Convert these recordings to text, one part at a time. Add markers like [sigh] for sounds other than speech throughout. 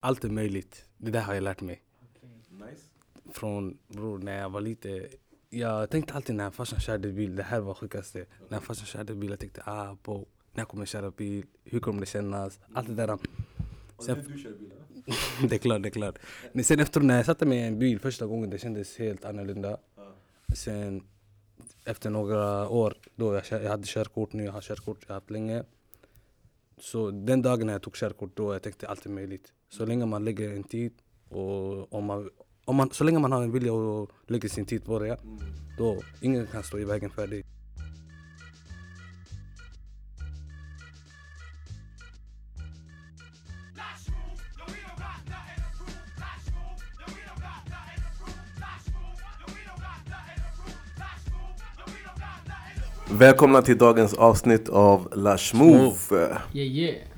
Allt är möjligt. Det där har jag lärt mig. Nice. Från bror, när jag var lite Jag tänkte alltid när farsan körde bil, det här var sjukaste När farsan körde bil, jag tänkte ah på när jag kommer köra bil, hur kommer det kännas? Allt det där Och Sen- nu du kör bil? [laughs] Det är klart, det är klart Men sen efter när jag satte mig i en bil första gången, det kändes helt annorlunda. Sen efter några år, då jag, jag hade körkort nu, jag har körkort, jag har haft länge Så den dagen när jag tog körkort, då jag tänkte allt är möjligt Så länge man lägger en tid och om man, om man, så länge man har en vilja och lägger sin tid på det, då ingen kan stå i vägen för dig Välkomna till dagens avsnitt av Lush Move. Yeah yeah.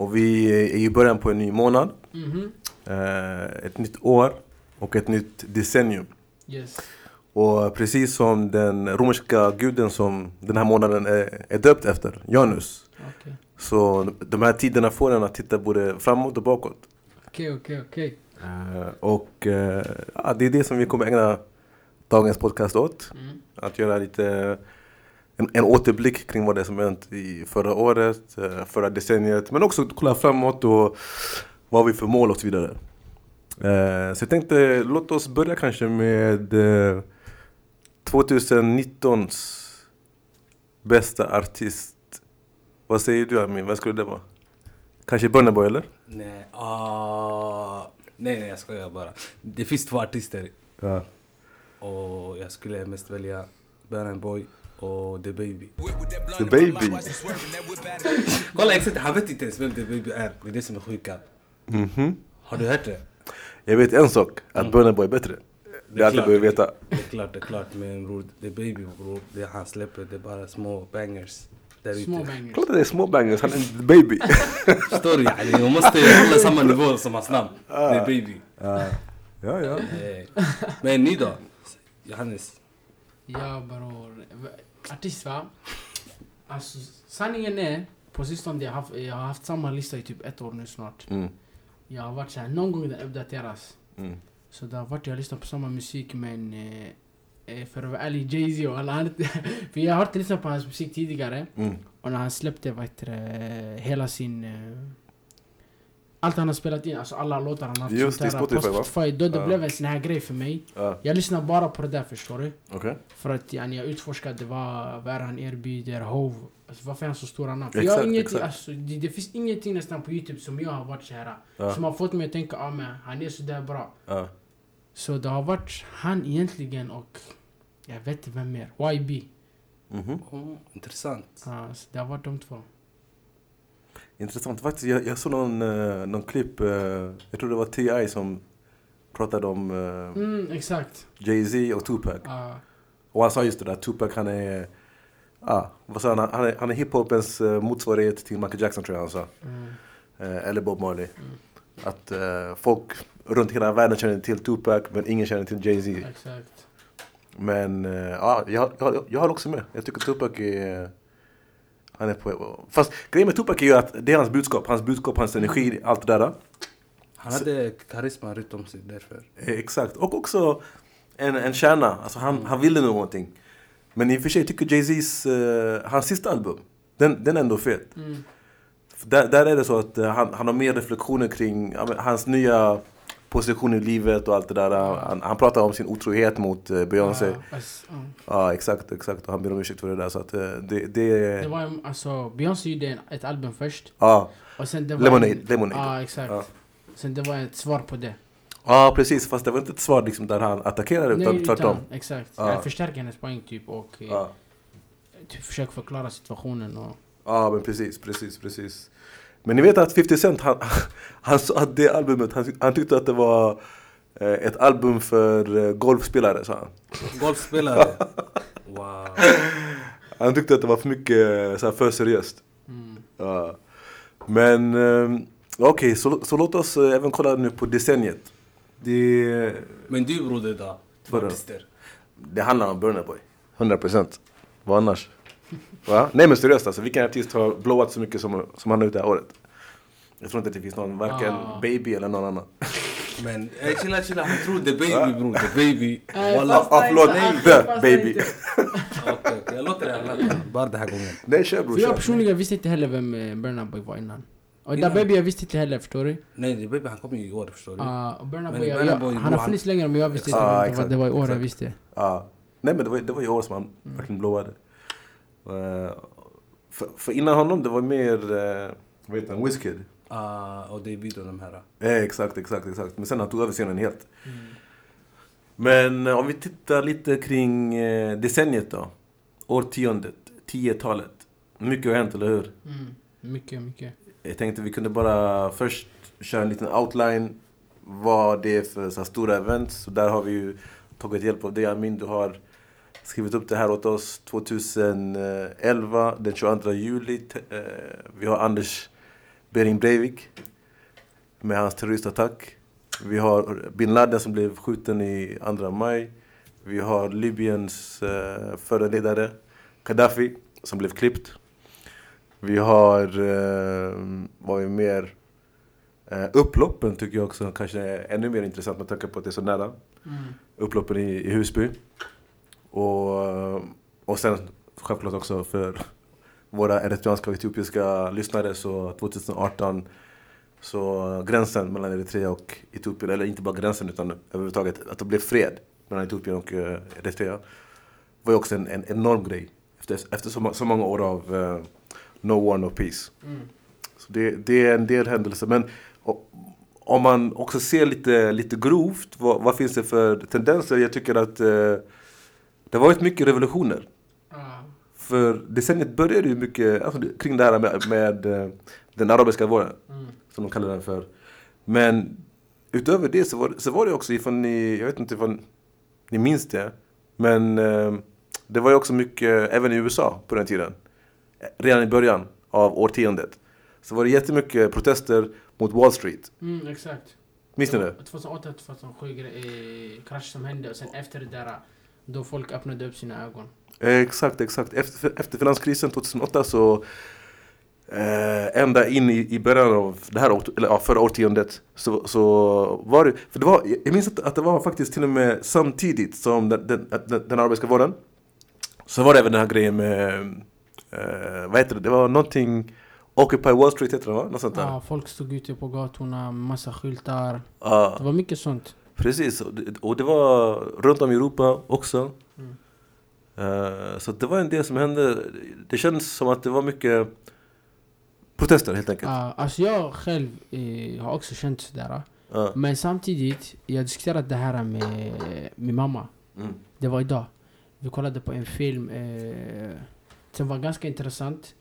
Och vi är i början på en ny månad, Mhm. eh, ett nytt år och ett nytt decennium. Yes. Och precis som den romerska guden som den här månaden är, är döpt efter, Janus. Okej. Så de här tiderna får en att titta både framåt och bakåt. Okej, okej, okej. Eh, och eh, ja, det är det som vi kommer ägna dagens podcast åt. Mm. Att göra lite en, en återblick kring vad det är som hänt i förra året, eh, förra decenniet. Men också kolla framåt och vad vi för mål och så vidare. Eh, Så jag tänkte, låt oss börja kanske med eh, 2019s bästa artist. Vad säger du Amin? Vem skulle det vara? Kanske Burna Boy eller? Nej, ah, nej, nej jag skojar bara Det finns två artister Ja. och jag skulle mest välja Burna Boy och The Baby The Baby. [laughs] Kolla exakt, han vet inte ens vem The Baby är, det är det som är sjuka Mhm. Har du hört det? Jag vet en sak, att Burna Boy är bättre. Det är allt jag klart. behöver veta. Det är klart, det är klart men bror, The Baby bror, det han släpper det är bara små bangers där Små ute bangers. Kolla det är små bangers, han är the baby. Förstår du yani? Man måste hålla samma nivå som hans namn, The Baby ja, ja. ja. Eh, Men ni då? Johannes? Ja bror. Artist va? Alltså sanningen är, på sistone jag har haft, jag har haft samma lista i typ ett år nu snart. Mm. Jag har varit såhär, någon gång den uppdateras. Mm. Så det har varit, jag har lyssnat på samma musik men eh, eh, för att vara ärlig, Jay-Z och alla andra. [laughs] för jag har inte lyssnat på hans musik tidigare. Mm. Och när han släppte vad heter hela sin... allt han har spelat in, alltså alla låtar han har haft Just det, Spotify, på? Spotify, då det Ja. blev en sån här grej för mig. Ja, Jag lyssnar bara på det där förstår du. okej. För att yani, jag utforskade vad, vad är han erbjuder, Hove. Alltså, varför är han så stora namn? För jag Exakt, har exakt. alltså, det, det finns ingenting nästan på youtube som jag har varit så här Ja. Som har fått mig att tänka, ah, men han är så där bra. Så det har varit han egentligen och jag vet inte vem mer. YB. Mhm. Oh, intressant Ja, så det har varit de två. Intressant. Faktiskt, jag, jag såg någon, uh, någon klipp, eh, jag tror det var T.I. som pratade om eh, Mm. Jay-Z och Tupac. Ja. Och han sa just det där, Tupac han är, ah, vad sa han, han är, han är hiphopens uh, motsvarighet till Michael Jackson tror jag han sa. Mm. Eh, eller Bob Marley. Mm. Att eh, folk runt hela världen känner till Tupac men ingen känner till Jay-Z. Exakt. Men eh, ja, jag, jag, jag har också med. Jag tycker Tupac är... Han är på... Fast grejen med Tupac är ju att det är hans budskap. Hans budskap, hans energi, allt det där. Han hade karisma runt om sig därför Eh, Exakt. Och också en, en kärna. Alltså han, han ville någonting. Men i och för sig tycker Jay-Z's, eh, hans sista album, den, den är ändå fet. Mm. Där, där är det så att eh, han, han har mer reflektioner kring men, hans nya position i livet och allt det där. Han, han pratar om sin otrohet mot eh, Beyoncé. Ja, ja. Ja, exakt, exakt. Och han ber om ursäkt för det där. Så att eh, det, det Det var en- alltså, Beyoncé gjorde ett album först. Ja, Och sen det var Lemonade. En, Lemonade. Ja, exakt. Sen det var ett svar på det. ja, precis. Fast det var inte ett svar liksom, där han attackerade, utan tvärtom. exakt. Ja. Jag förstärker hennes poäng typ och eh, Ja. typ försöker förklara situationen och... ja, men precis, precis, precis. Men ni vet att 50 Cent, han, han sa att det albumet, han, han tyckte att det var eh, ett album för eh, golfspelare, sa han. Golfspelare? [laughs] Wow Han tyckte att det var för mycket, så här, för seriöst. Mm. Ja. Men eh, okej, så, så låt oss även kolla nu på decenniet. Det, Men du broder då? Två artister det handlar om Burna Boy. 100%. Vad annars? Va? Nej men seriöst alltså, vilken artist har blowat så mycket som, som han har gjort det här året? Jag tror inte att det finns någon, varken Ah. baby eller någon annan. [laughs] Men [laughs] ey, chilla chilla, han tror är baby bror, är baby. Walla. Ah, förlåt, the baby. jag låter det här [laughs] bara den här gången. Nej kör bror, jag personligen visste inte heller vem eh, Burna Boy var innan. Och där baby jag visste inte heller, förstår du? Nej, är baby han kom ju i år förstår du. Uh, och Burna Boy, jag, han har funnits längre men jag visste inte Ah, exakt, det var i år jag visste. Ja. Nej men det var, det var i år som han Mm. verkligen blowade. Eh, för, för innan honom det var mer, uh, vad heter han, Wizkid. Ah, och David och de här. Eh, exakt, exakt, exakt. Men sen han tog över scenen helt. Mm. Men eh, om vi tittar lite kring eh, decenniet då. Årtiondet, 10-talet. Mycket har hänt, eller hur? Mm. Mycket, mycket. Jag tänkte vi kunde bara först köra en liten outline. Vad det är för så här, stora events. Så där har vi ju tagit hjälp av dig Amin. Du har skrivit upp det här åt oss 2011, den 22 juli. Eh, Vi har Anders Behring Breivik med hans terroristattack. Vi har bin Laden som blev skjuten i 2 maj. Vi har Libyens eh, förre ledare Gaddafi som blev klippt. Vi har, eh, vad är mer? Eh, upploppen tycker jag också kanske är ännu mer intressant med tanke på att det är så nära. Mm. Upploppen i, i Husby. Och, och sen självklart också för våra eritreanska och etiopiska lyssnare så 2018 så gränsen mellan Eritrea och Etiopien, eller inte bara gränsen utan överhuvudtaget att det blev fred mellan Etiopien och eh, Eritrea var ju också en, en enorm grej efter, efter så, så många år av eh, no war, no peace. Mm. Så det, det är en del händelser. Men o- om man också ser lite, lite grovt, vad, vad finns det för tendenser? Jag tycker att eh, det har varit mycket revolutioner. Ah. För decenniet började ju mycket alltså, kring det här med, med eh, den arabiska våren, Mm. som de kallar den för. Men utöver det så var, så var det också ifall ni, jag vet inte ifall ni minns det, men eh, det var ju också mycket, även i USA på den tiden, redan i början av årtiondet, så var det jättemycket protester mot Wall Street. Mm, exakt. Minns ni det? 2008, 2007 eh, krasch som hände och sen efter det där då folk öppnade upp sina ögon. Eh, Exakt, exakt. Efter, efter finanskrisen 2008 så eh, ända in i, i början av det här eller, ja, förra årtiondet så, så var det, för det var, jag minns att, att det var faktiskt till och med samtidigt som den, den, den, den arabiska våren så var det även den här grejen med, eh, vad heter det, det var någonting Occupy Wall Street heter det va? Något sånt där. Ja, folk stod ute på gatorna, massa skyltar. Ja. Det var mycket sånt. Precis, och det, var runt om i Europa också. Mm. Eh, så det var en del som hände. Det känns som att det var mycket protester helt enkelt. Ja, alltså jag själv eh, har också känt sådär. Ja. Men samtidigt, jag diskuterade det här med min mamma. Mm. Det var idag. Vi kollade på en film eh, som var ganska intressant.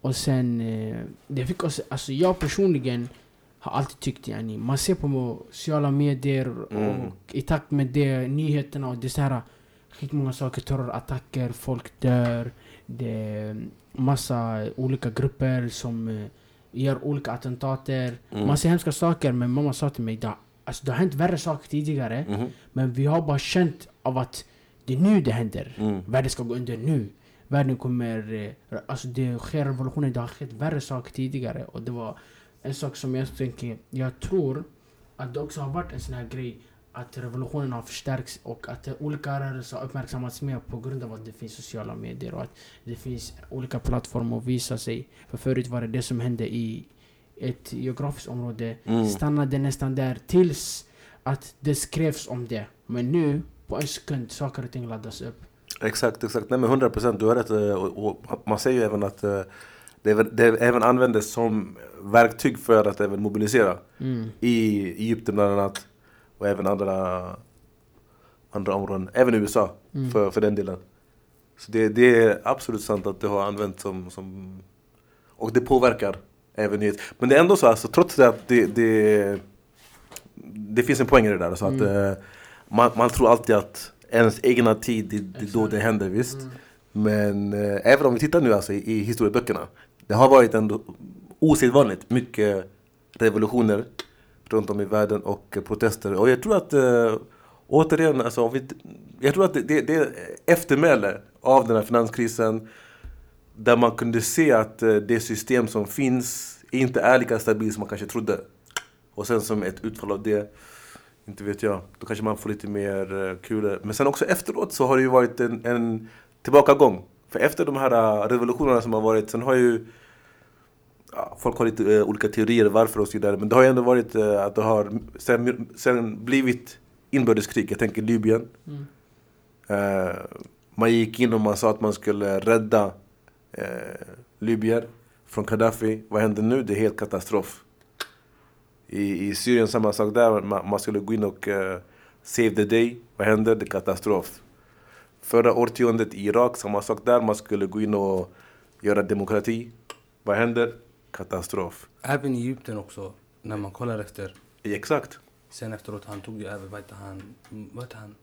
Och sen, det fick oss, alltså jag personligen har alltid tyckt yani, man ser på sociala medier Mm. och i takt med det, nyheterna och det är så här skitmånga saker, terrorattacker, folk dör. Det är massa olika grupper som eh, gör olika attentater. Mm. Man ser hemska saker men mamma sa till mig det, alltså, det har hänt värre saker tidigare. Mhm. Men vi har bara känt av att det är nu det händer. Mm. Världen ska gå under nu. Världen kommer... eh, Alltså det sker revolutioner, det har skett värre saker tidigare. Och det var en sak som jag tänker, jag tror att det också har varit en sån här grej att revolutionen har förstärkts och att olika rörelser har uppmärksammats mer på grund av att det finns sociala medier och att det finns olika plattformar att visa sig. För förut var det det som hände i ett geografiskt område Mm. stannade nästan där tills att det skrevs om det. Men nu, på en sekund, saker och ting laddas upp. Exakt, exakt. Nej men 100 procent, du har rätt. eh, Och, och man säger ju även att eh, det, det även användes som verktyg för att även mobilisera. Mm. I Egypten bland annat. Och även andra, andra områden. Även i USA Mm. för, för den delen. Så det, det är absolut sant att det har använts som, som... Och det påverkar även nyhet. Men det är ändå så, alltså, trots det att det, det, det finns en poäng i det där. Så att, Mm. eh, man, man tror alltid att ens egna tid, det, det är då det händer visst. Mm. Men eh, även om vi tittar nu alltså, i, i historieböckerna. Det har varit ändå osedvanligt mycket revolutioner runt om i världen och protester. Och jag tror att eh, återigen, alltså, om vi, jag tror att det, det, är eftermäle av den här finanskrisen där man kunde se att eh, det system som finns inte är lika stabilt som man kanske trodde. Och sen som ett utfall av det, inte vet jag, då kanske man får lite mer eh, kul. Men sen också efteråt så har det ju varit en, en tillbakagång. För efter de här revolutionerna som har varit, sen har ju Folk har lite uh, olika teorier varför och så vidare. Men det har ju ändå varit uh, att det har sen, sen blivit inbördeskrig. Jag tänker Libyen. Mm. Uh, man gick in och man sa att man skulle rädda uh, Libyer från Gaddafi. Vad händer nu? Det är helt katastrof. I, i Syrien samma sak där. Man, man skulle gå in och uh, save the day. Vad händer? Det är katastrof. Förra årtiondet i Irak, samma sak där. Man skulle gå in och göra demokrati. Vad händer? Katastrof. Även i Egypten också, när man kollar efter. Exakt. Sen efteråt, han tog ju över, vad heter han? Vad han?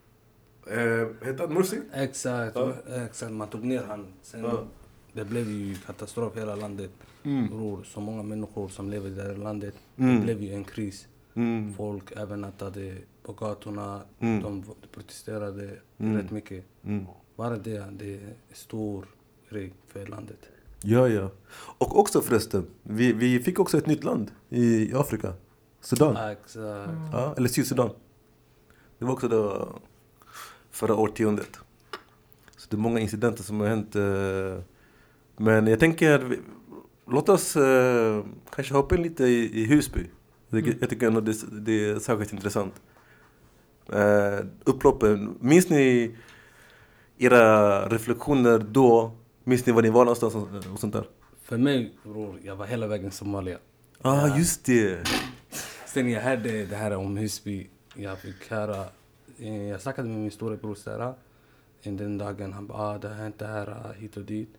Uh, heter han Morsi? Exakt, Ja. exakt. Man tog ner han. Sen Ja. Det blev ju katastrof i hela landet. Mm. Bror, så många människor som lever i det här landet. Mm. Det blev ju en kris. Mm. Folk även nattade på gatorna. Mm. De protesterade Mm. rätt mycket. Mm. Bara det, det är en stor grej för landet. Ja, ja. Och också förresten, vi, vi fick också ett nytt land i Afrika. Sudan. Exakt. Ja, eller Sydsudan. Det var också då förra årtiondet. Så det är många incidenter som har hänt. eh, Men jag tänker, låt oss eh, kanske hoppa in lite i, i Husby. Jag tycker- Mm. Jag tycker ändå det, det är särskilt intressant. Uh, upploppen, minns ni era reflektioner då? Minns ni var ni var någonstans och, sånt där? För mig bror, jag var hela vägen Somalia. ah, Ja. just det! Sen jag hörde det här om Husby, jag fick höra, eh, jag snackade med min storebror. Den dagen han bara, ah, det har hänt det här ah, hit och dit.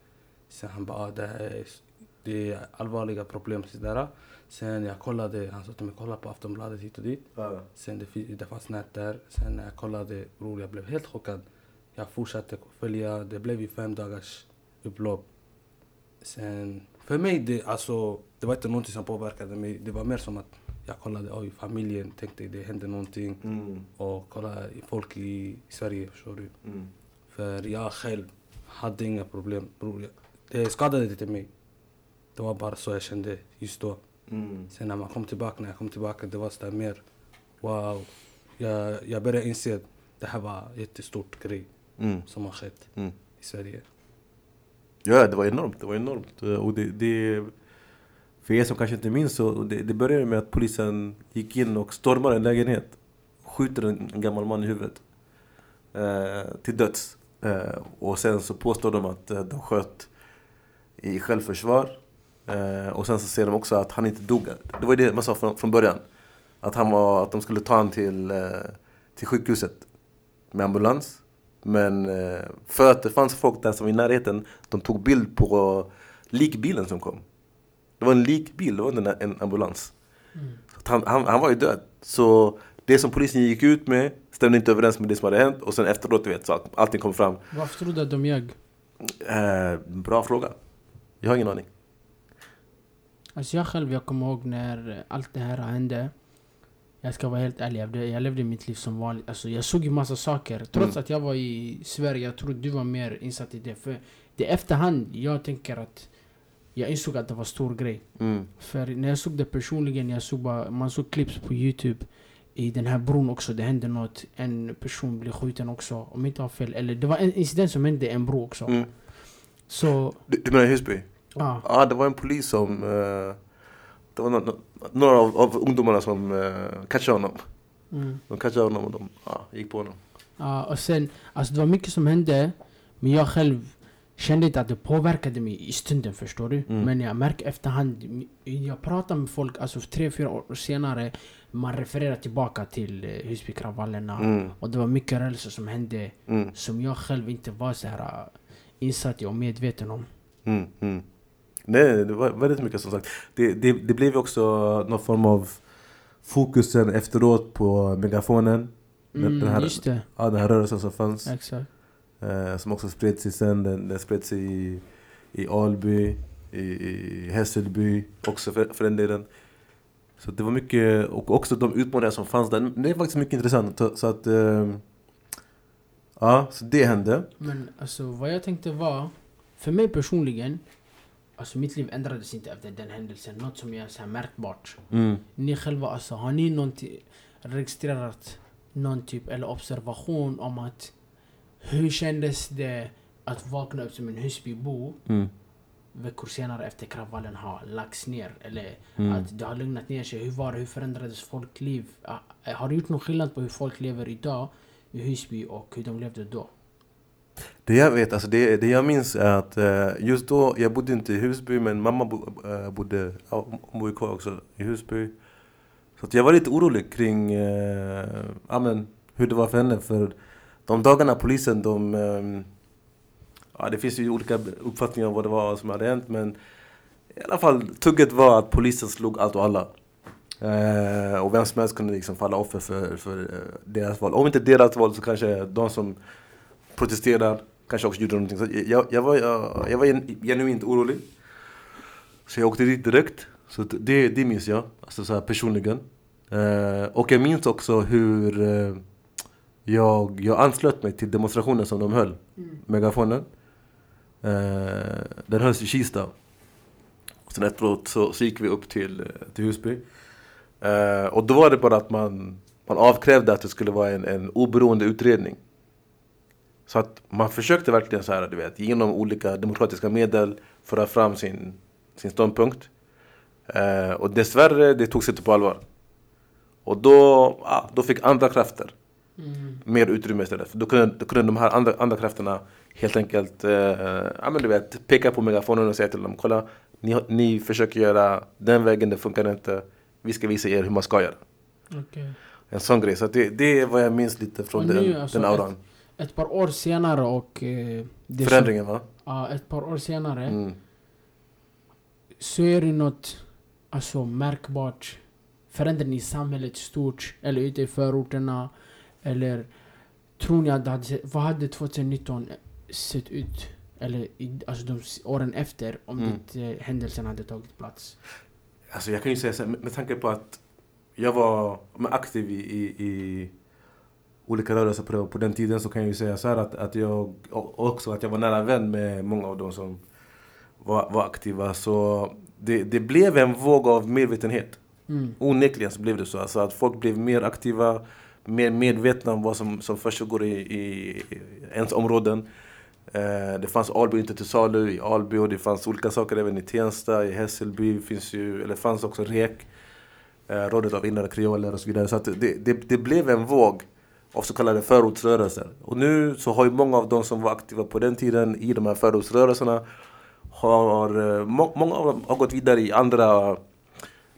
Sen han bara, ah, det, här är, det är allvarliga problem sådär. Sen jag kollade, han sa till mig, kolla på Aftonbladet hit och dit. Ah. Sen det, det fanns nät där. Sen när jag kollade, bror jag blev helt chockad. Jag fortsatte följa, det blev ju fem dagars upplopp. Sen, för mig, det, alltså, det var inte någonting som påverkade mig. Det var mer som att jag kollade, oj, familjen tänkte det hände någonting. Mm, Och kolla folk i Sverige, förstår du. mm, För jag själv hade inga problem, bror. Det skadade inte mig. Det var bara så jag kände just då. mm. Sen när man kom tillbaka, när jag kom tillbaka, det var sådär mer wow. Jag, jag började inse att det här var jättestort grej Mm. som har skett Mm. i Sverige. Ja, det var enormt. Det var enormt. Eh, och det, det, för er som kanske inte minns så det, det började med att polisen gick in och stormade en lägenhet. Skjuter en, en gammal man i huvudet. Eh, till döds. Eh, och sen så påstår de att eh, de sköt i självförsvar. Eh, och sen så ser de också att han inte dog. Det var ju det man sa från, från början. Att, han var, att de skulle ta honom till, eh, till sjukhuset med ambulans. Men eh, för att det fanns folk där som i närheten, de tog bild på likbilen som kom. Det var en likbil, det var inte en, ambulans. Mm. Han, han, han var ju död. Så det som polisen gick ut med stämde inte överens med det som hade hänt. Och sen efteråt, du vet, så allting kom fram. Varför tror du att de ljög? Eh, bra fråga. Jag har ingen aning. Alltså jag själv, jag kommer ihåg när allt det här hände. Jag ska vara helt ärlig, jag levde- jag levde mitt liv som vanligt. Alltså jag såg ju massa saker. Trots Mm. att jag var i Sverige, jag tror du var mer insatt i det. För det är efterhand jag tänker att jag insåg att det var stor grej. Mm. För när jag såg det personligen, jag såg bara, man såg clips på youtube i den här bron också, det hände något. En person blev skjuten också, om jag inte har fel. Eller det var en incident som hände i en bro också. Mm. Så, Du, du menar Husby? ja. Ja, det var en polis som... Eh, det var några av, av ungdomarna som eh, catchade honom. Mm. De catchade honom och de ja, gick på honom. Ja, och sen, alltså det var mycket som hände, men jag själv kände inte att det påverkade mig i stunden, förstår du? Mm. Men jag märker efterhand, jag pratar med folk, alltså tre, fyra år senare, man refererar tillbaka till eh, Husbykravallerna. Mm. Och det var mycket rörelser som hände, Mm. som jag själv inte var så här äh, insatt i och medveten om. Nej, det var väldigt mycket som sagt. Det, det, det blev också någon form av fokusen efteråt på megafonen. Mm, den här- just det, Ja, den här rörelsen som fanns. exakt. Eh, som också spred sig sen. Den, den spred sig i, i Alby, i, i Hässelby också för, för den delen. Så det var mycket, och också de utmaningar som fanns där. Det är faktiskt mycket intressant. Så, så att... Eh, ja, så det hände. Men alltså vad jag tänkte var, för mig personligen, alltså mitt liv ändrades inte efter den händelsen. Något som är så här märkbart. Mm. Ni själva alltså, har ni någonting registrerat någon typ eller observation om att hur kändes det att vakna upp som en Husbybo Mm. veckor senare efter kravallen har lagts ner? Eller Mm. att det har lugnat ner sig? Hur var det? Hur förändrades folkliv? Har du gjort någon skillnad på hur folk lever idag i Husby och hur de levde då? Det jag vet, alltså det, det jag minns är att eh, just då, jag bodde inte i Husby men mamma bo, eh, bodde, hon bor kvar också i Husby. Så att jag var lite orolig kring eh, amen, hur det var för henne för de dagarna polisen de... Eh, ja, det finns ju olika uppfattningar om vad det var som hade hänt men i alla fall tugget var att polisen slog allt och alla. Eh, och vem som helst kunde liksom falla offer för, för eh, deras val. Om inte deras val så kanske de som protesterar, kanske också gjorde någonting. Så jag, jag, var, jag, jag var gen- genuint orolig. Så jag åkte dit direkt. Så det, det minns jag, alltså så här personligen. Eh, och jag minns också hur eh, jag, jag anslöt mig till demonstrationen som de höll, megafonen. Eh, den hölls i Kista. Sen efteråt så, så gick vi upp till, eh, till Husby. Eh, och då var det bara att man, man avkrävde att det skulle vara en, en oberoende utredning. Så att man försökte verkligen så här, du vet, genom olika demokratiska medel föra fram sin, sin ståndpunkt. Eh, och dessvärre, det togs inte på allvar. Och då, ja, då fick andra krafter mer utrymme istället. För då kunde, då kunde de här andra, andra krafterna helt enkelt eh, ja, men du vet, peka på megafonen och säga till dem, kolla, ni, ni försöker göra den vägen, det funkar inte. Vi ska visa er hur man ska göra. Okej. En sån grej. Så det, det är vad jag minns lite från den, alltså, den auran. Ett par år senare och... Eh, det som- Förändringen va? Ja, ett par år senare Mm. så är det något alltså, märkbart förändring i samhället stort eller ute i förorterna eller tror ni att det hade, vad hade 2019 sett ut eller i, alltså de åren efter om Mm. inte händelsen hade tagit plats? Alltså jag kan ju säga så här, med, med tanke på att jag var aktiv i, i, i olika rörelser på, på den tiden så kan jag ju säga så att, att jag också att jag var nära vän med många av dem som var, var aktiva. Så det, det blev en våg av medvetenhet. Mm. Onekligen så blev det så. Alltså att folk blev mer aktiva, mer medvetna om vad som, som försiggår i, i ens områden. Eh, det fanns Alby inte till salu i Alby och det fanns olika saker även i Tensta, i Hässelby. Finns ju, eller fanns också REK, eh, Rådet av invandrare kreoler och så vidare. Så att det, det, det blev en våg av så kallade förortsrörelser. Och nu så har ju många av de som var aktiva på den tiden i de här förortsrörelserna har, eh, må, många av dem har gått vidare i andra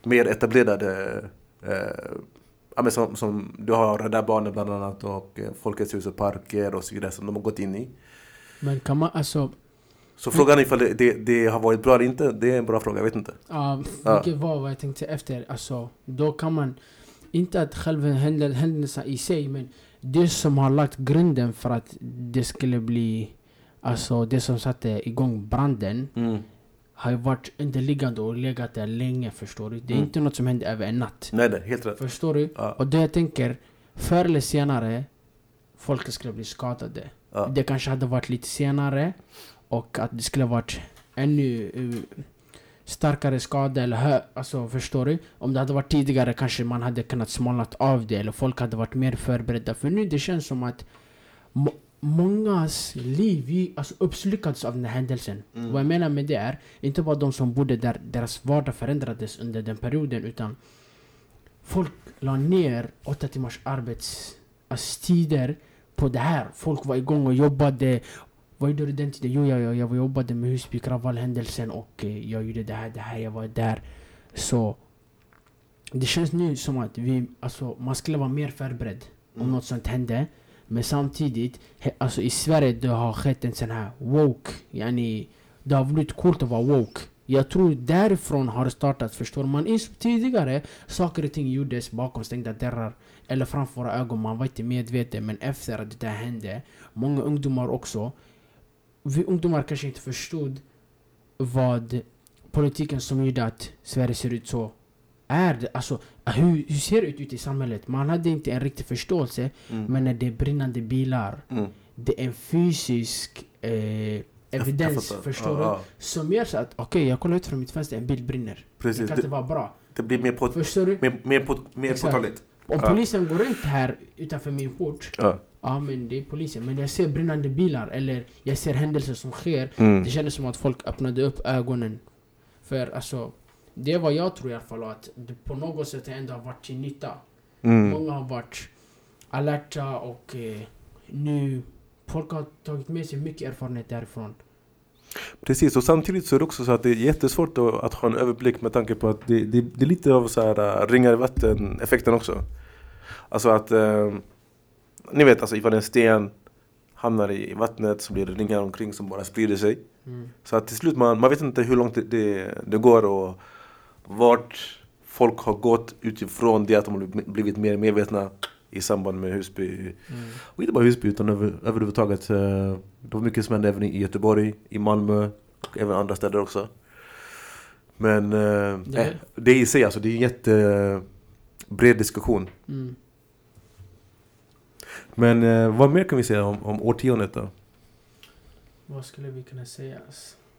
mer etablerade eh, som, som du har Rädda Barnen bland annat och eh, Folkets hus och parker och så vidare som de har gått in i. Men kan man alltså... Så frågan är ifall det, det, det har varit bra eller inte, det är en bra fråga, jag vet inte. Ja, Ja. vilket var vad jag tänkte efter. Alltså, då kan man... Inte att själva händel- händelserna i sig, men det som har lagt grunden för att det skulle bli... Alltså det som satte igång branden Mm. har ju varit underliggande och legat där länge, förstår du? Det är Mm. inte något som hände över en natt. Nej, nej, helt rätt. Förstår du? Ja, Och det jag tänker, förr eller senare, folk skulle bli skadade. ja. Det kanske hade varit lite senare och att det skulle varit ännu uh, starkare skada eller hö, alltså förstår du? Om det hade varit tidigare kanske man hade kunnat smalnat av det eller folk hade varit mer förberedda. För nu det känns som att må, mångas liv alltså uppslukades av den här händelsen. Mm. Vad jag menar med det är, inte bara de som bodde där, deras vardag förändrades under den perioden utan folk la ner åtta timmars arbetstider på det här. Folk var igång och jobbade. Vad gjorde du den tiden? Jo, jag, jag, jag jobbade med Husby kravallhändelsen och jag gjorde det här, det här, jag var där. Så det känns nu som att vi, alltså, man skulle vara mer förberedd om Mm. något sånt hände. Men samtidigt, he, alltså i Sverige det har skett en sån här woke, yani, det har blivit coolt att vara woke. Jag tror därifrån har det startat, förstår man? Tidigare, saker och ting gjordes bakom stängda dörrar eller framför våra ögon, man var inte medveten. Men efter att det där hände, många ungdomar också, vi ungdomar kanske inte förstod vad politiken som gjorde att Sverige ser ut så är. Det, alltså, hur, hur ser det ut ute i samhället? Man hade inte en riktig förståelse, Mm. men när det är brinnande bilar, Mm. det är en fysisk eh, evidens, förstår du? ja. Som gör så att, okej jag kollar ut från mitt fönster, en bil brinner. Det Precis, kan det, inte vara bra. det blir mer, på, Förstår du? mer, mer, på, mer påtagligt. Om polisen går runt här utanför min port, Ja. men det är polisen. Men jag ser brinnande bilar eller jag ser händelser som sker. Mm. Det kändes som att folk öppnade upp ögonen. För alltså, det är vad jag tror i alla fall. Att det på något sätt ändå har varit till nytta. Mm. Många har varit alerta och eh, nu folk har tagit med sig mycket erfarenhet därifrån. Precis, och samtidigt så är det också så att det är jättesvårt att, att ha en överblick med tanke på att det, det, det är lite av så här äh, ringar i vatten effekten också. Alltså att, eh, ni vet alltså ifall en sten hamnar i vattnet så blir det ringar omkring som bara sprider sig. Mm. Så att till slut man, man vet inte hur långt det, det, det går och vart folk har gått utifrån det att de har blivit mer medvetna i samband med Husby. Mm. Och inte bara Husby utan över, överhuvudtaget. eh, Det var mycket som hände även i Göteborg, i Malmö och även andra städer också. Men eh, Det- eh, det i sig alltså, det är en jättebred diskussion. Mm. Men eh, vad mer kan vi säga om, om årtiondet då? Vad skulle vi kunna säga?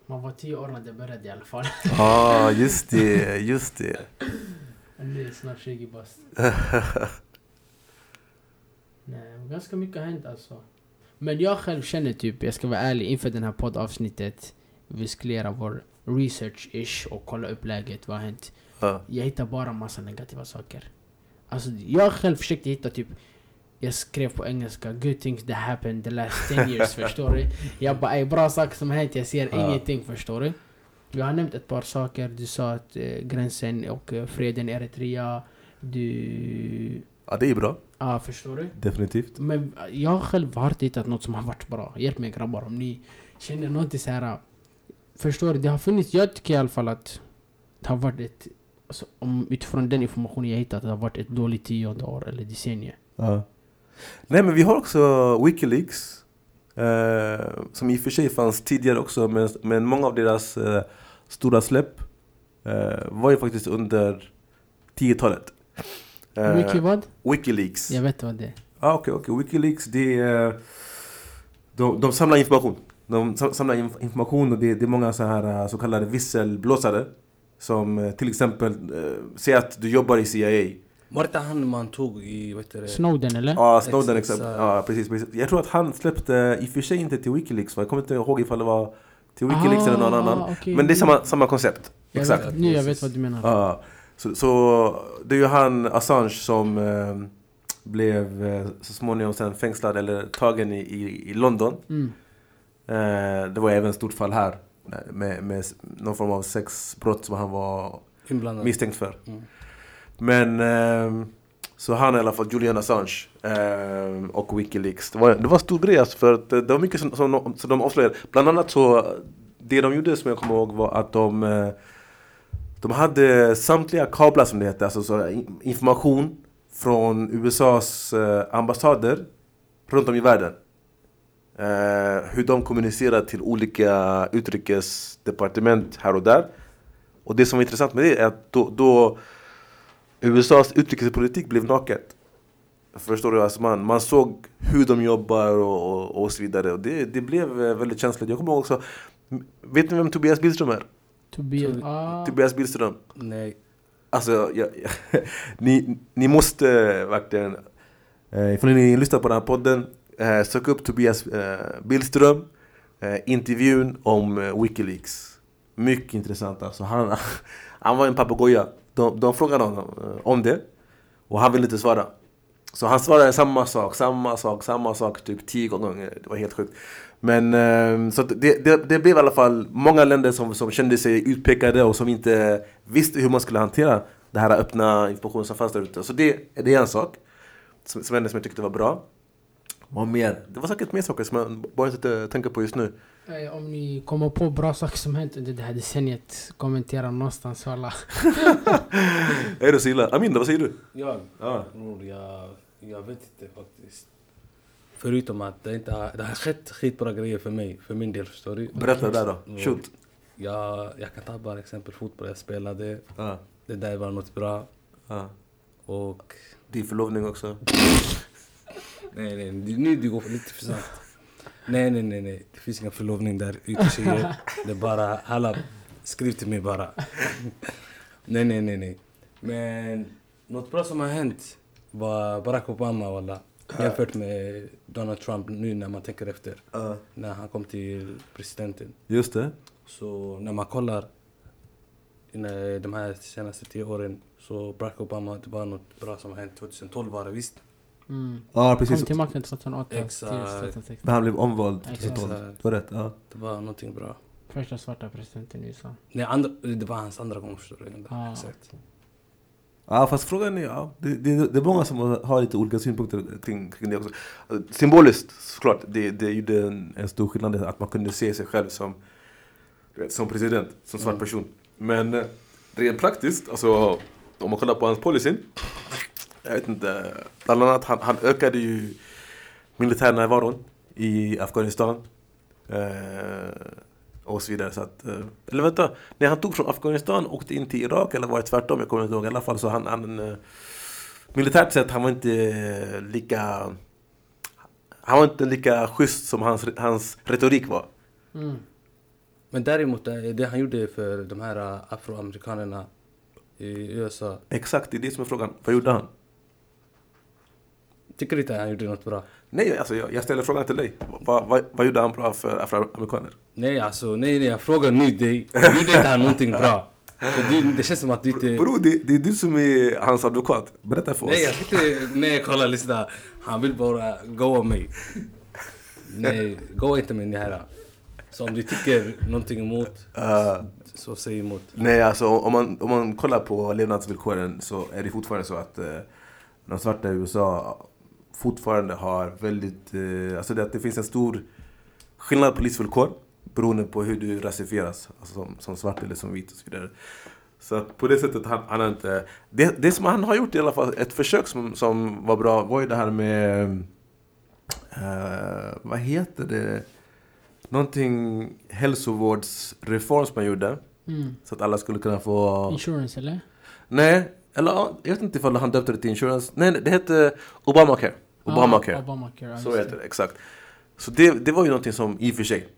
Man var tio år när det började i alla fall. Ja, [laughs] ah, just det, just det. Nu är det snart 20 bast. [laughs] Nej, ganska mycket har hänt alltså. Men jag själv känner typ, jag ska vara ärlig, inför den här poddavsnittet. Vi skulle göra vår research-ish och kolla upp läget, vad har hänt? Ja. Jag hittar bara massa negativa saker. Alltså jag själv försökte hitta typ jag skrev på engelska 'Good things that happened the last 10 years' [laughs] förstår du? Jag bara ey, bra saker som hänt, jag ser Ja. ingenting förstår du? Vi har nämnt ett par saker, du sa att eh, gränsen och eh, freden i Eritrea Du... ja, det är bra. Ja, förstår du? Definitivt. Men jag själv har inte hittat något som har varit bra. Hjälp mig grabbar om ni känner något så här. Förstår du? Det har funnits, jag tycker i alla fall att det har varit ett, alltså, om, utifrån den informationen jag hittat, det har varit ett dåligt tionde år eller decennium. Ja. Nej men vi har också Wikileaks. Eh, som i och för sig fanns tidigare också men, men många av deras eh, stora släpp eh, var ju faktiskt under 10-talet. Eh, Wiki vad? Wikileaks. Jag vet vad det är. Ah, Okej, okej. Wikileaks det är... De, de samlar information. De sam- samlar inf- information och det, det är många så här eh, så kallade visselblåsare. Som eh, till exempel eh, säger att du jobbar i CIA. Var det han man tog i, vad heter det? Snowden eller? Ja, Snowden Exakt. Ja, precis, precis. Jag tror att han släppte, i och för sig inte till Wikileaks, jag kommer inte ihåg ifall det var till Wikileaks eller någon annan. Ah, okej. Men det är samma, samma koncept. Jag Exakt. Vet, nu jag vet vad du menar. Ja. Så, så det är ju han, Assange, som eh, blev eh, så småningom sen fängslad eller tagen i, i, i London. Mm. Eh, det var även ett stort fall här. Med, med någon form av sexbrott som han var Inblandad. misstänkt för. Mm. Men ehm, så han i alla fall, Julian Assange ehm, och Wikileaks. Det var, det var en stor grej alltså, för att eh, det var mycket som, som, de- som de avslöjade. Bland annat så, det de gjorde som jag kommer ihåg var att de eh, De hade samtliga kablar som det heter, alltså så eh, information från USAs eh, ambassader runt om i världen. Eh, hur de kommunicerar till olika utrikesdepartement här och där. Och det som var intressant med det är att då, då USAs utrikespolitik blev naket. Förstår du? Alltså man, man såg hur de jobbar och, och, och så vidare. Och det, det blev eh, väldigt känsligt. Jag kommer ihåg också, vet ni vem Tobias Billström är? Tobias... Ah, Tobias Billström. Nej. Alltså, jag, jag, [laughs] ni, ni måste verkligen, eh, ifall ni lyssnar på den här podden, eh, sök upp Tobias eh, Billström, eh, intervjun om eh, Wikileaks. Mycket intressant alltså. Han, [laughs] han var en papegoja. De, de frågade honom eh, om det och han ville inte svara. Så han svarade samma sak, samma sak, samma sak typ tio gånger. Det var helt sjukt. Men ehm, så det, det, det blev i alla fall många länder som, som kände sig utpekade och som inte visste hur man skulle hantera det här öppna informationen som fanns där ute. Så det, det är en sak som, som hände som jag tyckte var bra. Vad mer? Det var säkert mer saker som jag bara inte tänker på just nu eh, om ni kommer på bra saker som hänt under det här decenniet, kommentera någonstans alla. Är det så illa? Aminda, vad säger du? Jag? Ja. Bror, jag, jag vet inte faktiskt. Förutom att det inte har, det har skett skitbra grejer för mig, för min del förstår du. Berätta där då. Mm. Shoot. Jag, jag kan ta bara exempel fotboll, jag spelade. Ja. Det där var något bra. Ja. Och... Din förlovning också. [laughs] Nej, nej, det- nu du går lite för snabbt. Nej, nej, nej, nej. Det finns ingen förlovning där ute tjejer. Det är bara, halla, skriv till mig bara. nej, nej, nej, nej. Men något bra som har hänt var Barack Obama walla. Jämfört med Donald Trump nu när man tänker efter. Ja. När han kom till presidenten. Just det. Så när man kollar de här senaste tio åren så Barack Obama, det var något bra som har hänt 2012 var det visst. Mm. Ja, precis. till makten 2008 till Exakt. 2016. När han blev omvald Exakt. 2012. Exakt. Det var rätt. Ja. Det var någonting bra. Första svarta presidenten i USA. Nej, andra, det var hans andra gång förstår du. Ah. Exakt. Ja fast frågan är, ja, det, det, det är många som har lite olika synpunkter kring, kring det också. Symboliskt såklart, det, det gjorde en, en stor skillnad att man kunde se sig själv som, du som president, som svart Mm. person. Men eh, rent praktiskt, alltså om man kollar på hans policy. Jag vet inte, bland annat han, han ökade ju militärnärvaron i Afghanistan. Eh, och så vidare. Så att, eh, eller vänta, när han tog från Afghanistan och åkte in till Irak, eller var det tvärtom? Jag kommer inte ihåg. I alla fall så han, han eh, militärt sett, han var inte lika... Han var inte lika schysst som hans, hans retorik var. Mm. Men däremot, eh, det han gjorde för de här eh, afroamerikanerna i USA. Exakt, det är det som är frågan. Vad gjorde han? Tycker du inte han gjorde något bra? Nej, alltså jag, jag ställer frågan till dig. Vad, vad, vad gjorde han bra för afroamerikaner? Nej alltså, nej nej, jag frågar nu dig. Gjorde inte han någonting bra? Du, det känns som att du inte... Bro, det, det är du som är hans advokat. Berätta för oss. Nej jag tyckte, nej kolla lyssna. Han vill bara goa mig. Nej, goa inte mig det här. Så om du tycker någonting emot, Eh, så säg emot. Nej, alltså om man, om man kollar på levnadsvillkoren så är det fortfarande så att eh, de svarta i USA fortfarande har väldigt... Eh, alltså det, att det finns en stor skillnad på livsvillkor beroende på hur du rasifieras, alltså som, som svart eller som vit och så vidare. Så på det sättet han, han har inte... Det, det som han har gjort i alla fall, ett försök som, som var bra var ju det här med... Eh, vad heter det? Någonting hälsovårdsreform som man gjorde. Mm. Så att alla skulle kunna få... Insurance eller? Nej, eller ja, jag vet inte ifall han döpte det till insurance. Nej, nej, det hette Obamacare. Obamacare. Obamacare, Så heter det, exakt. Så det, det var ju någonting som i och för sig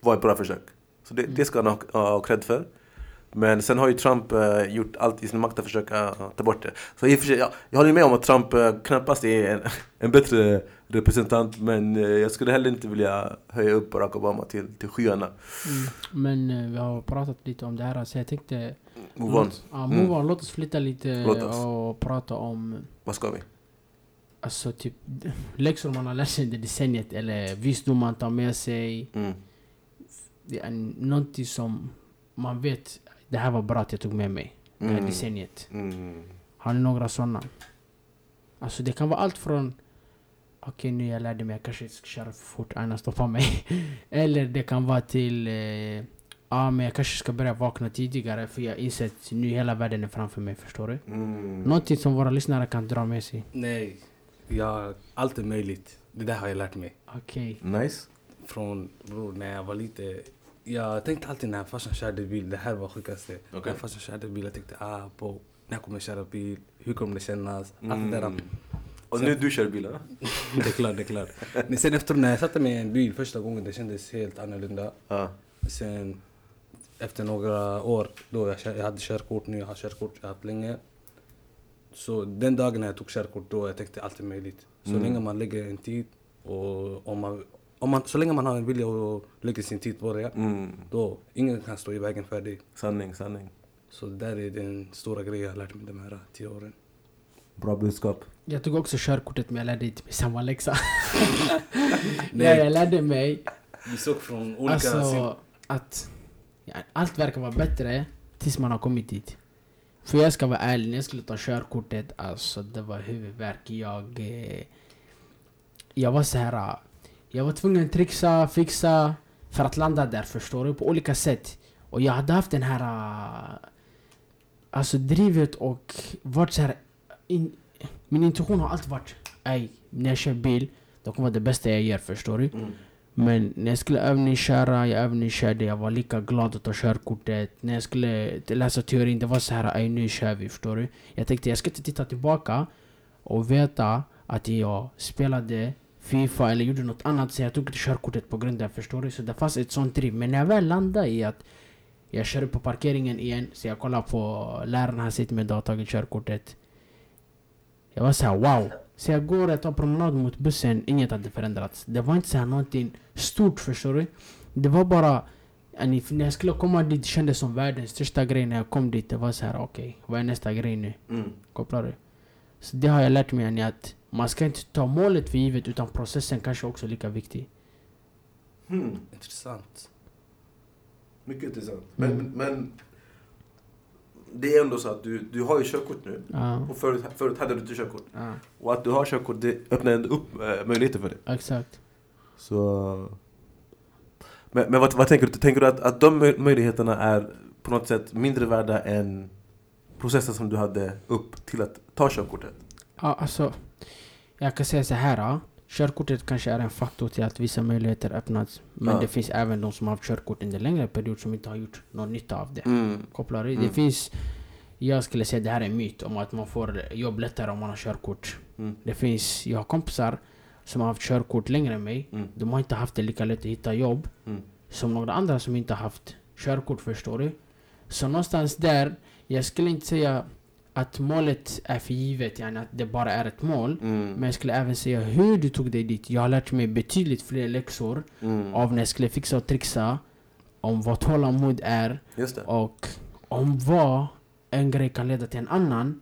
var ett bra försök. Så det, det ska han ha, ha cred för. Men sen har ju Trump eh, gjort allt i sin makt att försöka ta bort det. Så i och för sig, ja, jag håller med om att Trump eh, knappast är en, [laughs] en bättre representant. Men eh, jag skulle heller inte vilja höja upp Barack Obama till, till skyarna. Mm. Men eh, vi har pratat lite om det här så jag tänkte... Move on. Låt, ja, Mm. move on. Låt oss flytta lite Låt oss. och prata om Vad ska vi? Alltså typ läxor man har lärt sig under decenniet eller visdom man tar med sig. Mm. Det är någonting som man vet, det här var bra att jag tog med mig. Det här Mm. decenniet. Mm. Har ni några sådana? Alltså det kan vara allt från Okej nu jag lärde mig, jag kanske ska köra för fort, Aina stoppar mig. [laughs] Eller det kan vara till eh, Ja men jag kanske ska börja vakna tidigare för jag har insett nu hela världen är framför mig, förstår du? Mm. Någonting som våra lyssnare kan dra med sig. Nej, jag, allt är möjligt. Det där har jag lärt mig. Okej. Nice. Från bror, när jag var lite... Jag tänkte alltid när farsan körde bil, det här var sjukaste. Okej. När farsan körde bil, jag tänkte ah, på när jag kommer köra bil, hur kommer det kännas? Allt det där. Mm. Och nu du kör bilen? [laughs] det är klart, det är klart. Men sen efter när jag satte mig i en bil första gången, det kändes helt annorlunda. Ja. Sen efter några år, då jag, kör- jag hade körkort nu, jag har körkort, jag har haft länge. Så den dagen när jag tog körkort, då jag tänkte allt är möjligt. Så Mm. länge man lägger en tid och om man, om man, så länge man har en vilja att lägga sin tid på det, Mm. då ingen kan stå i vägen för dig. Sanning, sanning. Så det där är den stora grejen jag har lärt mig de här tio åren. Bra budskap. Jag tog också körkortet men jag lärde inte mig samma läxa. Nej, [laughs] [laughs] Nej. jag lärde mig Vi såg från olika alltså att ja, allt verkar vara bättre tills man har kommit dit. För jag ska vara ärlig, när jag skulle ta körkortet, alltså det var huvudvärk. Jag, eh, jag var så här. Ah, jag var tvungen att trixa, fixa för att landa där förstår du, på olika sätt. Och jag hade haft den här ah, Alltså drivet och varit så här. In, min intuition har alltid varit Ej, när jag kör bil, det kommer vara det bästa jag gör förstår du. Mm. Men när jag skulle övningsköra, jag övningskörde, jag var lika glad att ta körkortet. När jag skulle läsa teorin, det var så här, nu kör vi, förstår du? Jag tänkte jag ska inte titta tillbaka och veta att jag spelade Fifa eller gjorde något annat så jag tog inte körkortet på grund av det, förstår du? Så det fanns ett sånt driv. Men när jag väl landade i att jag körde på parkeringen igen, så jag kollade på läraren, han sitter med och har tagit körkortet. Jag var såhär wow. Så jag går och tar promenad mot bussen, inget hade förändrats. Det var inte såhär någonting stort förstår du. Det var bara, när jag skulle komma dit det kändes som världens största grej när jag kom dit. Det var så här: okej, vad är nästa grej nu? Mm. Kopplar du? Så det har jag lärt mig att man ska inte ta målet för givet utan processen kanske också är lika viktig. Hmm. Intressant. Mycket intressant. Men, Mm. men det är ändå så att du, du har ju körkort nu. Ja, Och förut, förut hade du inte körkort. ja Och att du har körkort, det öppnar ändå upp äh, möjligheter för dig. exakt. Så... Men, men vad, vad tänker du? Tänker du att, att de möj- möjligheterna är på något sätt mindre värda än processen som du hade upp till att ta körkortet? Ja, alltså, jag kan säga så här. Körkortet kanske är en faktor till att vissa möjligheter öppnats. Men Ja. det finns även de som har haft körkort under längre period som inte har gjort någon nytta av det. Mm. Kopplar du? Mm. Det finns... Jag skulle säga det här är en myt om att man får jobb lättare om man har körkort. Mm. Det finns... Jag har kompisar som har haft körkort längre än mig. Mm. De har inte haft det lika lätt att hitta jobb Mm. som några andra som inte har haft körkort, förstår du? Så någonstans där, jag skulle inte säga att målet är för givet, yani att det bara är ett mål. Mm. Men jag skulle även säga hur du tog dig dit. Jag har lärt mig betydligt fler läxor Mm. av när jag skulle fixa och trixa. Om vad tålamod är och om vad en grej kan leda till en annan.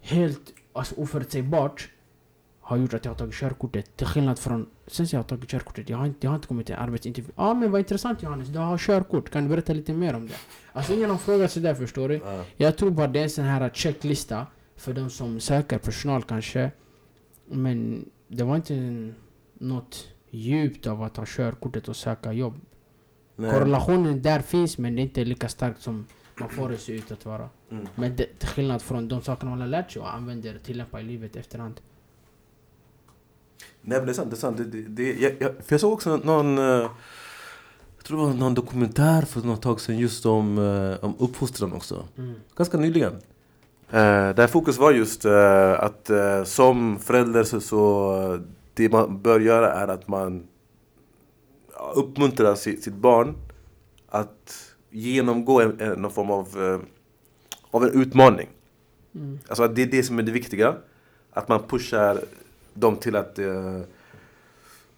Helt alltså, oförutsägbart har gjort att jag har tagit körkortet. Till skillnad från sen jag har tagit körkortet. Jag har inte, jag har inte kommit till arbetsintervju. Ja ah, men vad intressant Johannes, du har körkort. Kan du berätta lite mer om det? Alltså ingen har frågat sig där förstår du. Ja. Jag tror bara det är en sån här checklista för de som söker personal kanske. Men det var inte en- något djupt av att ha körkortet och söka jobb. Nej. Korrelationen där finns men det är inte lika starkt som man får det se ut att vara. Mm. Men det, till skillnad från de sakerna man har lärt sig och använder och tillämpar i livet efterhand. Nej men det är sant, det är sant. Det, det, det, jag, jag, för jag såg också någon, eh, jag tror det var någon dokumentär för något tag sedan just om, eh, om uppfostran också. Mm. Ganska nyligen. Eh, där fokus var just eh, att eh, som förälder så, så det man bör göra är att man uppmuntrar sitt, sitt barn att genomgå en, en, någon form av, eh, av en utmaning. Mm. Alltså att det är det som är det viktiga. Att man pushar dem till att, eh,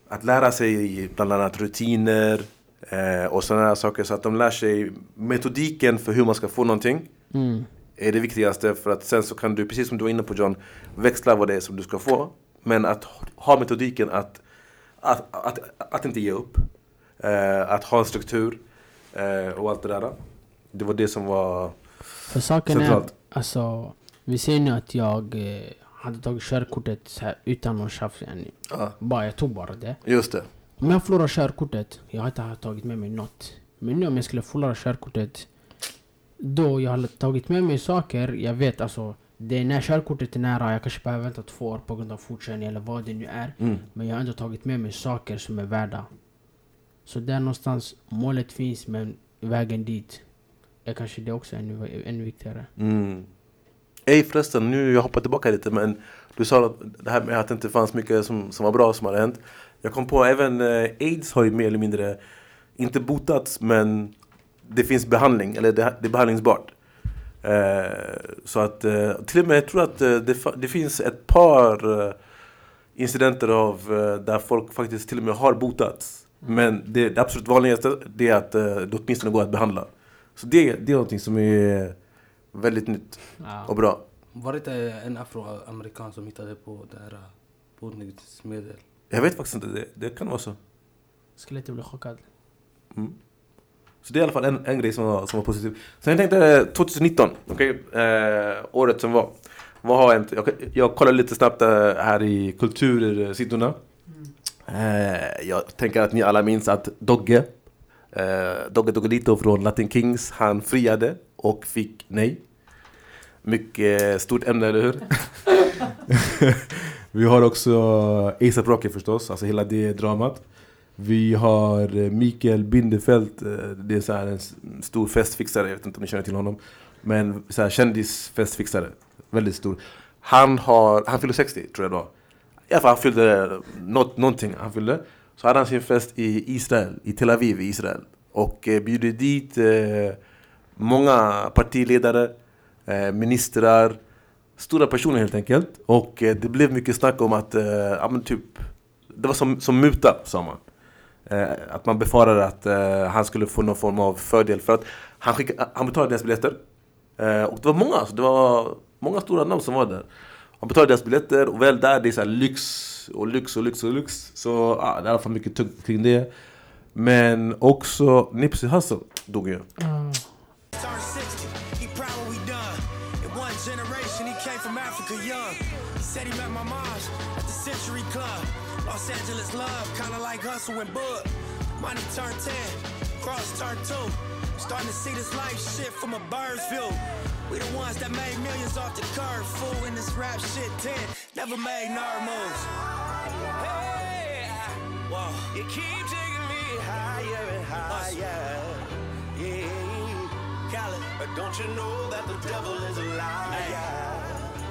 att lära sig bland annat rutiner eh, och sådana här saker. Så att de lär sig metodiken för hur man ska få någonting. Mm. Är det viktigaste för att sen så kan du, precis som du var inne på John, växla vad det är som du ska få. Men att ha metodiken att, att, att, att inte ge upp. Eh, att ha en struktur eh, och allt det där. Det var det som var För saken är, centralt. alltså, vi ser nu att jag eh, hade tagit körkortet så här, utan någon tjafs. Ja, Bara, jag tog bara det. just det. Om jag förlorar körkortet, jag har inte tagit med mig något. Men nu om jag skulle förlora körkortet, då jag har tagit med mig saker, jag vet alltså, det är när körkortet är nära, jag kanske behöver vänta två år på grund av fortkörning eller vad det nu är. Mm. Men jag har ändå tagit med mig saker som är värda. Så där någonstans, målet finns men vägen dit är kanske det också ännu, ännu viktigare. Mm. Ey förresten, nu jag hoppar tillbaka lite men du sa att det här med att det inte fanns mycket som, som var bra som hade hänt. Jag kom på även eh, aids har ju mer eller mindre inte botats men det finns behandling, eller det, det är behandlingsbart. Eh, så att eh, till och med jag tror att eh, det, det finns ett par eh, incidenter av eh, där folk faktiskt till och med har botats. Men det, det absolut vanligaste det är att det åtminstone går att behandla. Så det, det är någonting som är väldigt nytt och bra. Var det inte en afroamerikan som hittade på det här boningsmedel? Jag vet faktiskt inte, det, det kan vara så. Skulle inte bli chockad. Mm. Så det är i alla fall en, en grej som var, som var positiv. Sen jag tänkte eh, 2019, okej, eh, året som var. Vad har hänt? Jag, jag kollar lite snabbt eh, här i kultursidorna. Eh, jag tänker att ni alla minns att Dogge, eh, Dogge Doggelito från Latin Kings, han friade och fick nej. Mycket stort ämne, eller hur? [laughs] Vi har också ASAP Rocky förstås, alltså hela det dramat. Vi har Mikael Bindefeld, eh, det är så här en stor festfixare, jag vet inte om ni känner till honom. Men så här kändisfestfixare, väldigt stor. Han, har, han fyller 60 tror jag då. i alla fall han fyllde något, någonting han fyllde. Så hade han sin fest i Israel, i Tel Aviv i Israel. Och eh, bjuder dit eh, många partiledare, eh, ministrar, stora personer helt enkelt. Och eh, det blev mycket snack om att, eh, ja men typ, det var som, som muta sa man. Eh, att man befarade att eh, han skulle få någon form av fördel för att han, skicka, han betalade deras biljetter. Eh, och det var många, alltså, det var många stora namn som var där. Han betalade deras biljetter och väl där, det är så här lyx och lyx och lyx och lyx. Så ah, det är i alla fall mycket tungt kring det. Men också Nipsey Hussle dog ju. Mm. Said he met my moms at the Century Club. Los Angeles love, kinda like hustle and bug. Money turned 10, cross turned 2. Starting to see this life shit from a bird's view. We the ones that made millions off the curve. Fool in this rap shit 10, never made nerd moves. Hey, whoa. You keep taking me higher and higher. Yeah, but don't you know that the devil is a liar?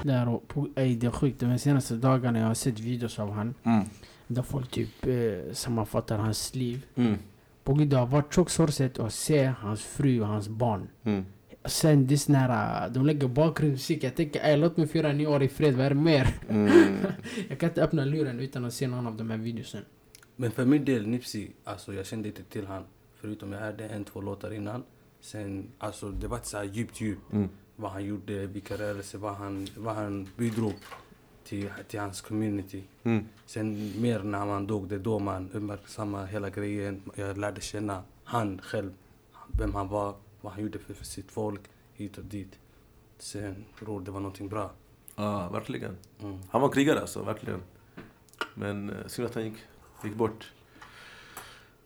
Där och på, ey, det är sjukt, de senaste dagarna jag har sett videos av han Mm. Där folk typ eh, sammanfattar hans liv Mm. På det har varit tjockt sorgset att se hans fru och hans barn Mm. Sen det äh, de lägger bakgrundsmusik Jag tänker ey låt mig fira nyår i fred, vad är det mer? Mm. [laughs] Jag kan inte öppna luren utan att se någon av de här videosen Men för min del, Nipsey, alltså jag kände inte till han. Förutom jag hörde en, två låtar innan. Sen, alltså det var inte så här djupt, djupt. Mm. Vad han gjorde, vilka rörelser, vad han, vad han bidrog till, till hans community. Mm. Sen mer när man dog, det är då man uppmärksammar hela grejen. Jag lärde känna han själv, vem han var, vad han gjorde för, för sitt folk, hit och dit. Sen bror, det var någonting bra. Ja, verkligen. Mm. Han var krigare alltså, verkligen. Men eh, synd att han gick, gick bort.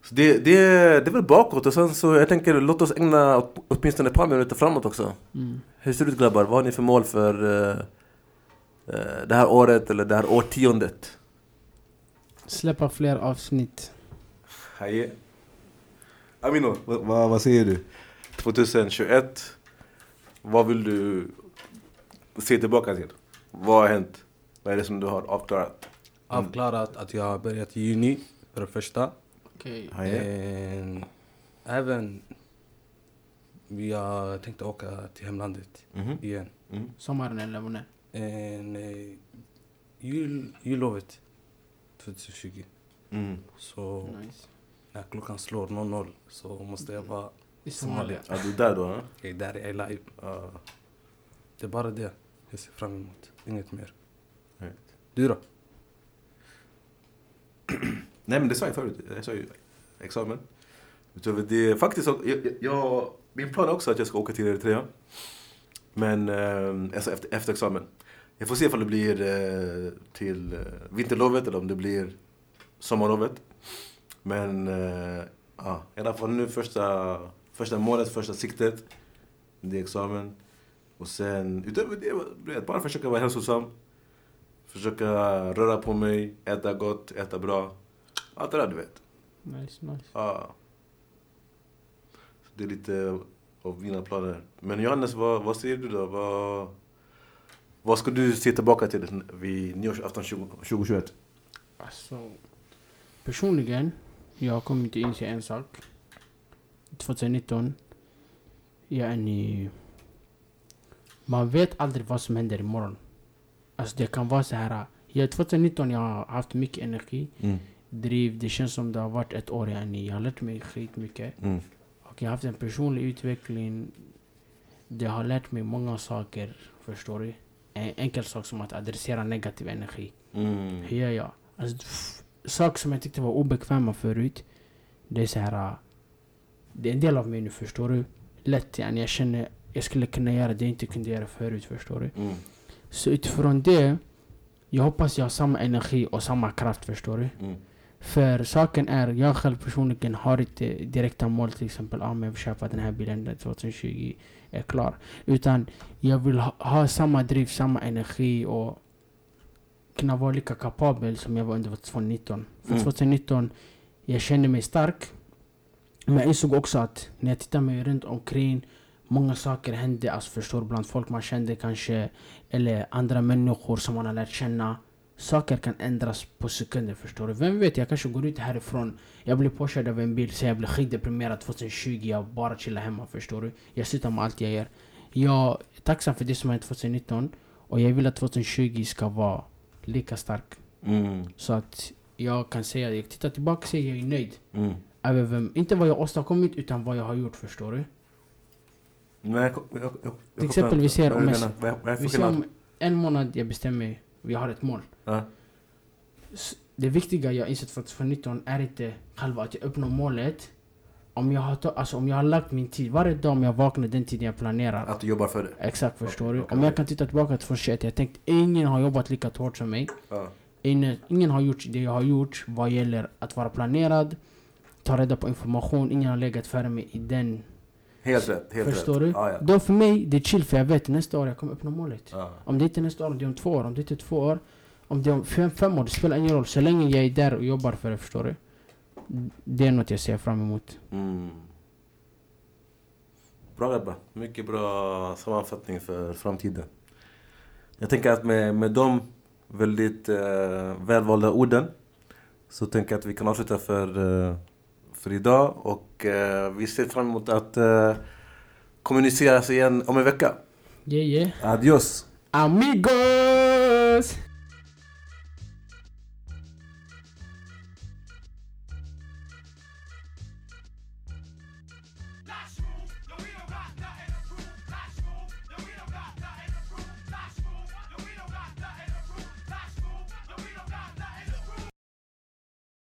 Så det, det, det är väl bakåt och sen så jag tänker låt oss ägna åt- åtminstone ett par minuter framåt också. mm. Hur ser det ut grabbar? Vad har ni för mål för eh, det här året eller det här årtiondet? Släppa fler avsnitt Haje. Amino, vad, vad, säger du? 2021, vad vill du se tillbaka till? Vad har hänt? Vad är det som du har avklarat? Avklarat att jag har börjat i juni, för det första. Haje. En, även, jag tänkte åka till hemlandet Mhm. igen. Mm. Sommaren eller när? En, eh, jul, jullovet 2020. Mm. Så Nice när klockan slår 00 så måste jag vara I Somalia. Ja, du är där då? Jag är där, jag är live. Ja. Det är bara det jag ser fram emot. Inget mer. Right. Du då? Nej men det sa jag förut, jag sa ju examen. Utöver det, faktiskt, jag, jag- jag, min plan är också att jag ska åka till Eritrea. Men eh, alltså efter, efter examen. Jag får se ifall det blir eh, till eh, vinterlovet eller om det blir sommarlovet. Men eh, ja, i alla fall nu första, första målet, första siktet. Det är examen. Och sen utöver det, bara försöka vara hälsosam. Försöka röra på mig, äta gott, äta bra. Allt det där du vet. Nice, nice Ja. Det är lite av mina planer. Men Johannes, vad, vad säger du då? Vad, vad ska du se tillbaka till vid nyårsafton 20, 2021? Alltså, personligen, jag kommit att inse en sak. 2019, jag är ny. Man vet aldrig vad som händer imorgon. Alltså det kan vara så här. Ja, 2019 jag har haft mycket energi, Mm. driv. Det känns som det har varit ett år ny. Jag har lärt mig skitmycket. Mm. Jag har haft en personlig utveckling. Det har lärt mig många saker, förstår du? En enkel sak som att adressera negativ energi. Mm. Hur gör jag? Alltså, saker som jag tyckte var obekväma förut. Det är så här. äh, Det är en del av mig nu, förstår du? Lätt yani, jag känner jag skulle kunna göra det jag inte kunde göra förut, förstår du? Mm. Så utifrån det, jag hoppas jag har samma energi och samma kraft, förstår du? Mm. För saken är, jag själv personligen har inte direkta mål till exempel, ah, men jag vill köpa den här bilen där 2020 är klar. Utan jag vill ha, ha samma driv, samma energi och kunna vara lika kapabel som jag var under 2019. För Mm. 2019, jag kände mig stark. Men jag insåg också att när jag tittar mig runt omkring, många saker hände, alltså förstår bland folk man kände kanske, eller andra människor som man har lärt känna. Saker kan ändras på sekunder förstår du. Vem vet, jag kanske går ut härifrån, jag blir påkörd av en bil, så jag blir skitdeprimerad 2020, jag bara chillar hemma förstår du. Jag slutar med allt jag gör. Jag är tacksam för det som hände 2019 och jag vill att 2020 ska vara lika stark. Mm. Så att jag kan säga, jag tittar tillbaka och säger jag är nöjd. Mm. Vem, inte vad jag åstadkommit utan vad jag har gjort förstår du. Nej, jag, jag, jag, Till exempel, vi ser om Vi ser om en månad jag bestämmer, vi har ett mål. Ja. Det viktiga jag insett för 2019 är inte själva att jag uppnår målet. Om jag har, alltså om jag har lagt min tid, varje dag om jag vaknar den tiden jag planerar. Att du jobbar för det? Exakt förstår du. okej, Om jag kan titta tillbaka till 2021, jag tänkt ingen har jobbat lika hårt som mig. Ja. Ingen, ingen har gjort det jag har gjort vad gäller att vara planerad, ta reda på information. Ingen har legat före mig i den. Helt rätt, helt förstår rätt. du? Ja, ja. Då för mig, det är chill för jag vet nästa år jag kommer uppnå målet. Ja. Om det inte är nästa år, om det är om två år, om det inte är två år. Om det är om fem, fem år, det spelar ingen roll. Så länge jag är där och jobbar för det, förstår du? Det är något jag ser fram emot. Mm. Bra Ebba, mycket bra sammanfattning för framtiden. Jag tänker att med, med de väldigt eh, välvalda orden så tänker jag att vi kan avsluta för, eh, för idag och eh, vi ser fram emot att eh, kommuniceras igen om en vecka. Yeah yeah. Adios! Amigos!